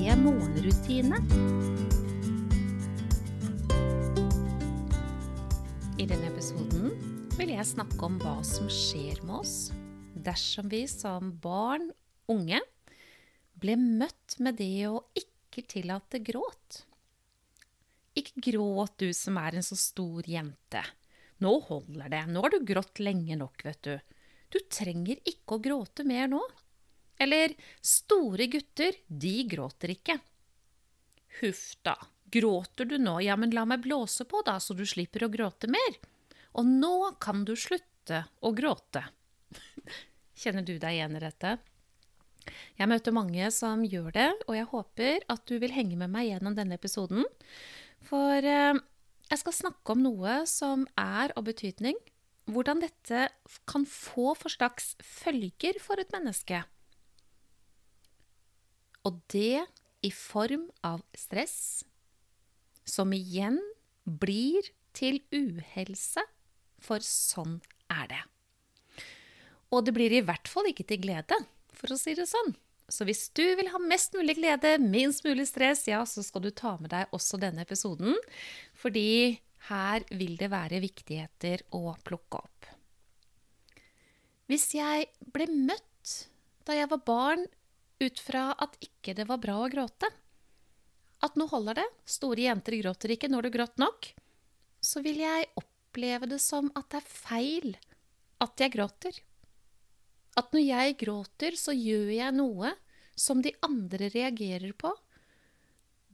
morgenrutine. I denne episoden vil jeg snakke om hva som skjer med oss dersom vi som barn, unge, ble møtt med det å ikke tillate gråt. Ikke gråt, du som er en så stor jente. Nå holder det. Nå har du grått lenge nok, vet du. Du trenger ikke å gråte mer nå. Eller store gutter, de gråter ikke. Huff da, gråter du nå, ja, men la meg blåse på da, så du slipper å gråte mer. Og nå kan du slutte å gråte. Kjenner du deg igjen i dette? Jeg møter mange som gjør det, og jeg håper at du vil henge med meg gjennom denne episoden. For eh, jeg skal snakke om noe som er av betydning, hvordan dette kan få for slags følger for et menneske. Og det i form av stress, som igjen blir til uhelse, for sånn er det. Og det blir i hvert fall ikke til glede, for å si det sånn. Så hvis du vil ha mest mulig glede, minst mulig stress, ja, så skal du ta med deg også denne episoden. Fordi her vil det være viktigheter å plukke opp. Hvis jeg ble møtt da jeg var barn ut fra at ikke det var bra å gråte, at nå holder det, store jenter gråter ikke når du gråt nok, så vil jeg oppleve det som at det er feil at jeg gråter. At når jeg gråter, så gjør jeg noe som de andre reagerer på.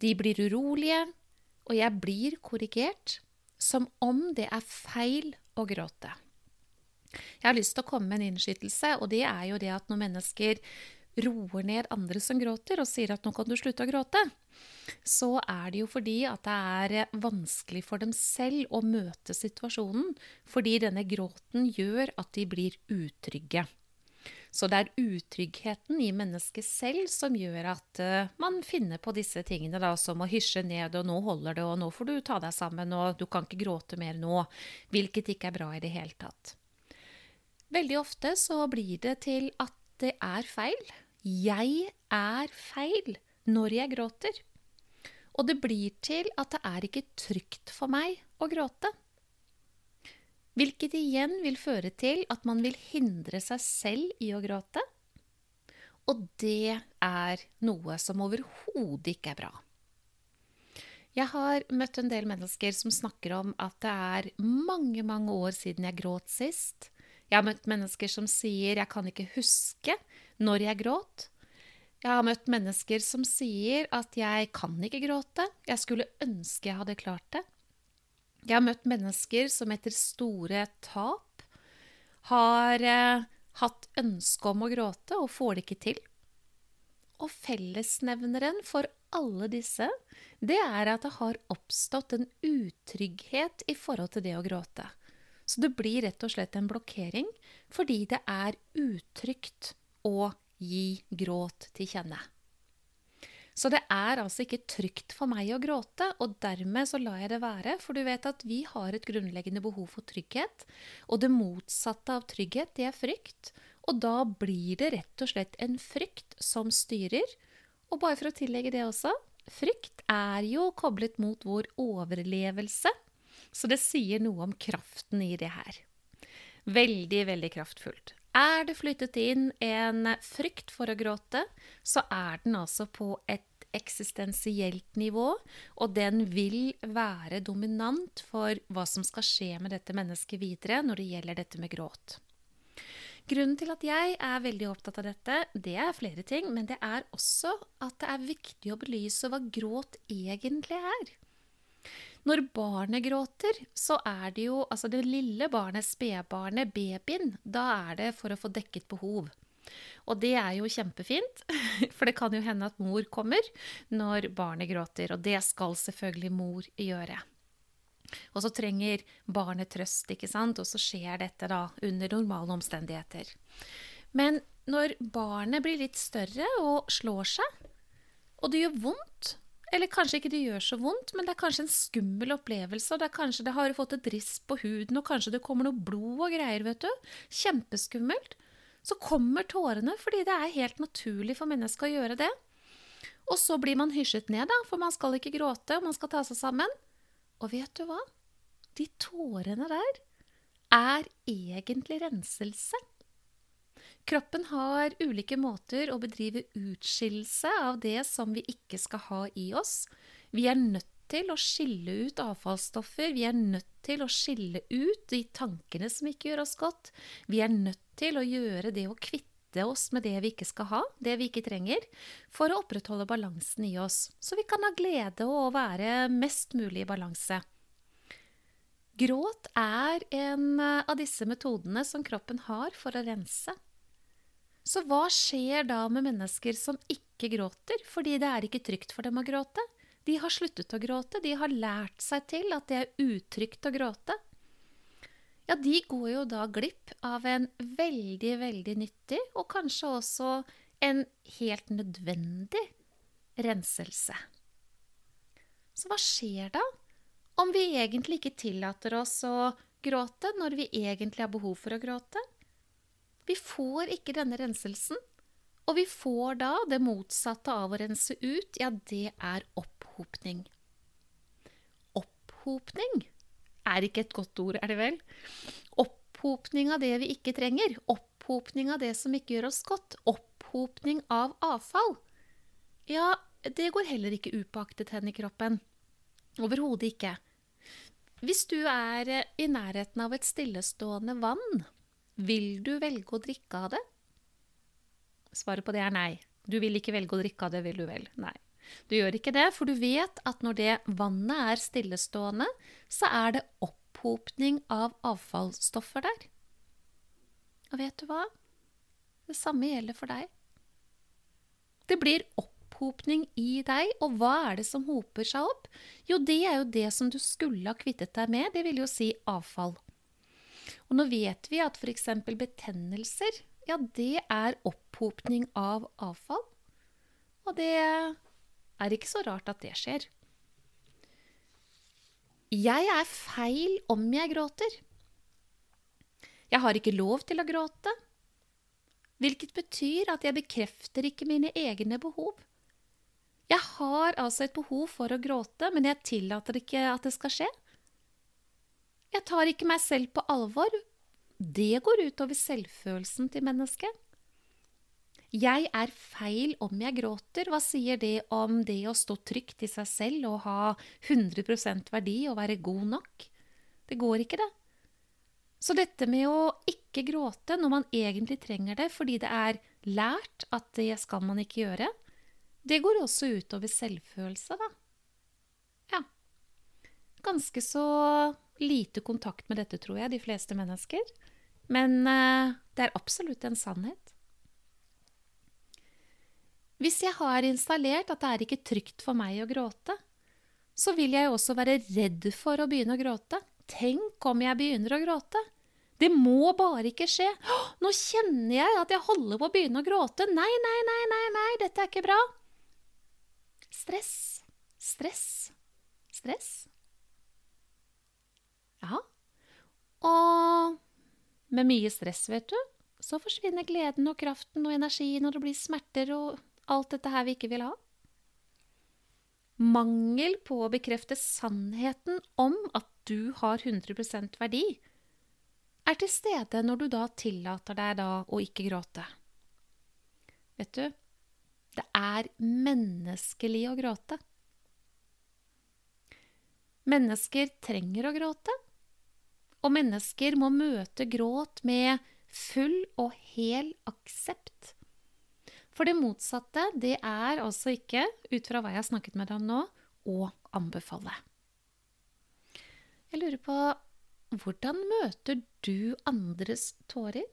De blir urolige, og jeg blir korrigert som om det er feil å gråte. Jeg har lyst til å komme med en innskytelse, og det er jo det at når mennesker roer ned andre som gråter, og sier at 'nå kan du slutte å gråte', så er det jo fordi at det er vanskelig for dem selv å møte situasjonen, fordi denne gråten gjør at de blir utrygge. Så det er utryggheten i mennesket selv som gjør at uh, man finner på disse tingene, da, som å hysje ned, og nå holder det, og nå får du ta deg sammen, og du kan ikke gråte mer nå. Hvilket ikke er bra i det hele tatt. Veldig ofte så blir det til at det er feil. Jeg er feil når jeg gråter. Og det blir til at det er ikke trygt for meg å gråte. Hvilket igjen vil føre til at man vil hindre seg selv i å gråte. Og det er noe som overhodet ikke er bra. Jeg har møtt en del mennesker som snakker om at det er mange, mange år siden jeg gråt sist. Jeg har møtt mennesker som sier 'jeg kan ikke huske når jeg gråt'. Jeg har møtt mennesker som sier at 'jeg kan ikke gråte', 'jeg skulle ønske jeg hadde klart det'. Jeg har møtt mennesker som etter store tap har eh, hatt ønske om å gråte og får det ikke til. Og fellesnevneren for alle disse, det er at det har oppstått en utrygghet i forhold til det å gråte. Så det blir rett og slett en blokkering fordi det er utrygt å gi gråt til kjenne. Så det er altså ikke trygt for meg å gråte, og dermed så lar jeg det være. For du vet at vi har et grunnleggende behov for trygghet. Og det motsatte av trygghet, det er frykt. Og da blir det rett og slett en frykt som styrer. Og bare for å tillegge det også frykt er jo koblet mot vår overlevelse. Så det sier noe om kraften i det her. Veldig, veldig kraftfullt. Er det flyttet inn en frykt for å gråte, så er den altså på et eksistensielt nivå, og den vil være dominant for hva som skal skje med dette mennesket videre når det gjelder dette med gråt. Grunnen til at jeg er veldig opptatt av dette, det er flere ting, men det er også at det er viktig å belyse hva gråt egentlig er. Når barnet gråter, så er det jo altså det lille barnet, spedbarnet, babyen, da er det for å få dekket behov. Og det er jo kjempefint, for det kan jo hende at mor kommer når barnet gråter. Og det skal selvfølgelig mor gjøre. Og så trenger barnet trøst, ikke sant? og så skjer dette da under normale omstendigheter. Men når barnet blir litt større og slår seg, og det gjør vondt, eller kanskje ikke det gjør så vondt, men det er kanskje en skummel opplevelse, og det er kanskje det har fått et riss på huden, og kanskje det kommer noe blod og greier, vet du. Kjempeskummelt. Så kommer tårene fordi det er helt naturlig for mennesket å gjøre det. Og så blir man hysjet ned, da, for man skal ikke gråte, og man skal ta seg sammen. Og vet du hva? De tårene der er egentlig renselse. Kroppen har ulike måter å bedrive utskillelse av det som vi ikke skal ha i oss. Vi er nødt til å skille ut avfallsstoffer. Vi er nødt til å skille ut de tankene som ikke gjør oss godt. Vi er nødt til å gjøre det å kvitte oss med det vi ikke skal ha, det vi ikke trenger, for å opprettholde balansen i oss, så vi kan ha glede og være mest mulig i balanse. Gråt er en av disse metodene som kroppen har for å rense. Så hva skjer da med mennesker som ikke gråter, fordi det er ikke trygt for dem å gråte? De har sluttet å gråte, de har lært seg til at det er utrygt å gråte. Ja, de går jo da glipp av en veldig, veldig nyttig, og kanskje også en helt nødvendig renselse. Så hva skjer da om vi egentlig ikke tillater oss å gråte når vi egentlig har behov for å gråte? Vi får ikke denne renselsen. Og vi får da det motsatte av å rense ut, ja, det er opphopning. Opphopning er ikke et godt ord, er det vel? Opphopning av det vi ikke trenger. Opphopning av det som ikke gjør oss godt. Opphopning av avfall. Ja, det går heller ikke upåaktet hen i kroppen. Overhodet ikke. Hvis du er i nærheten av et stillestående vann, vil du velge å drikke av det? Svaret på det er nei. Du vil ikke velge å drikke av det, vil du vel? Nei. Du gjør ikke det, for du vet at når det vannet er stillestående, så er det opphopning av avfallsstoffer der. Og vet du hva? Det samme gjelder for deg. Det blir opphopning i deg, og hva er det som hoper seg opp? Jo, det er jo det som du skulle ha kvittet deg med, det vil jo si avfall. Og nå vet vi at f.eks. betennelser, ja, det er opphopning av avfall. Og det er ikke så rart at det skjer. Jeg er feil om jeg gråter. Jeg har ikke lov til å gråte, hvilket betyr at jeg bekrefter ikke mine egne behov. Jeg har altså et behov for å gråte, men jeg tillater ikke at det skal skje. Jeg tar ikke meg selv på alvor. Det går utover selvfølelsen til mennesket. Jeg er feil om jeg gråter. Hva sier det om det å stå trygt i seg selv og ha 100% verdi og være god nok? Det går ikke, det. Så dette med å ikke gråte når man egentlig trenger det fordi det er lært at det skal man ikke gjøre, det går også utover selvfølelse, da. Ja. Ganske så lite kontakt med dette, tror jeg, de fleste mennesker. Men uh, det er absolutt en sannhet. Hvis jeg har installert at det er ikke trygt for meg å gråte, så vil jeg også være redd for å begynne å gråte. Tenk om jeg begynner å gråte? Det må bare ikke skje. Nå kjenner jeg at jeg holder på å begynne å gråte. Nei, nei, nei, nei, nei, dette er ikke bra. Stress, stress, stress. Ja. Og med mye stress, vet du, så forsvinner gleden og kraften og energien, og det blir smerter og alt dette her vi ikke vil ha. Mangel på å bekrefte sannheten om at du har 100% verdi, er til stede når du da tillater deg da å ikke gråte. Vet du, det er menneskelig å gråte. Mennesker trenger å gråte. Og mennesker må møte gråt med full og hel aksept. For det motsatte, det er altså ikke, ut fra hva jeg har snakket med deg om nå, å anbefale. Jeg lurer på hvordan møter du andres tårer?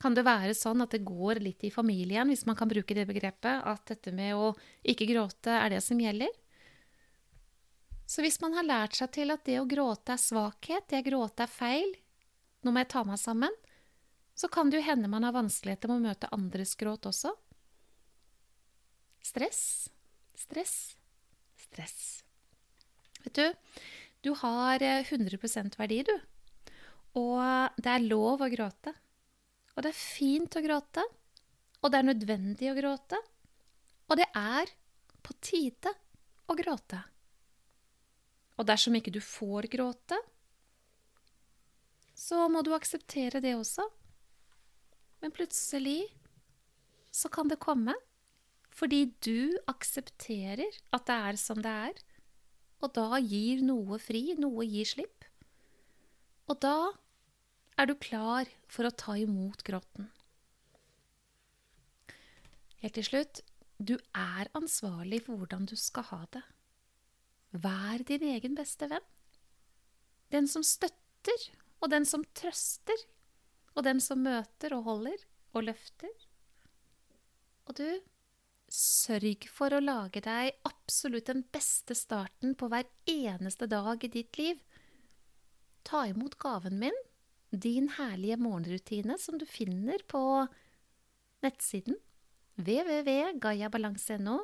kan det være sånn at det går litt i familien, hvis man kan bruke det begrepet, at dette med å ikke gråte er det som gjelder. Så hvis man har lært seg til at det å gråte er svakhet, det å gråte er feil, nå må jeg ta meg sammen, så kan det jo hende man har vanskeligheter med å møte andres gråt også. Stress, stress, stress. Vet du, du har 100 eh, verdi, du. Og det er lov å gråte. Og det er fint å gråte. Og det er nødvendig å gråte. Og det er på tide å gråte. Og dersom ikke du får gråte, så må du akseptere det også. Men plutselig så kan det komme fordi du aksepterer at det er som det er, og da gir noe fri, noe gir slipp. Og da er du klar for å ta imot gråten. Helt til slutt du er ansvarlig for hvordan du skal ha det. Vær din egen beste venn. Den som støtter, og den som trøster. Og den som møter og holder og løfter. Og du, sørg for å lage deg absolutt den beste starten på hver eneste dag i ditt liv. Ta imot gaven min, din herlige morgenrutine, som du finner på nettsiden www.gayabalanse.no,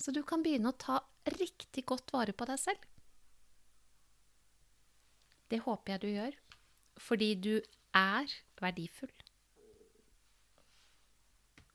så du kan begynne å ta riktig godt vare på deg selv. Det håper jeg du gjør, fordi du er verdifull.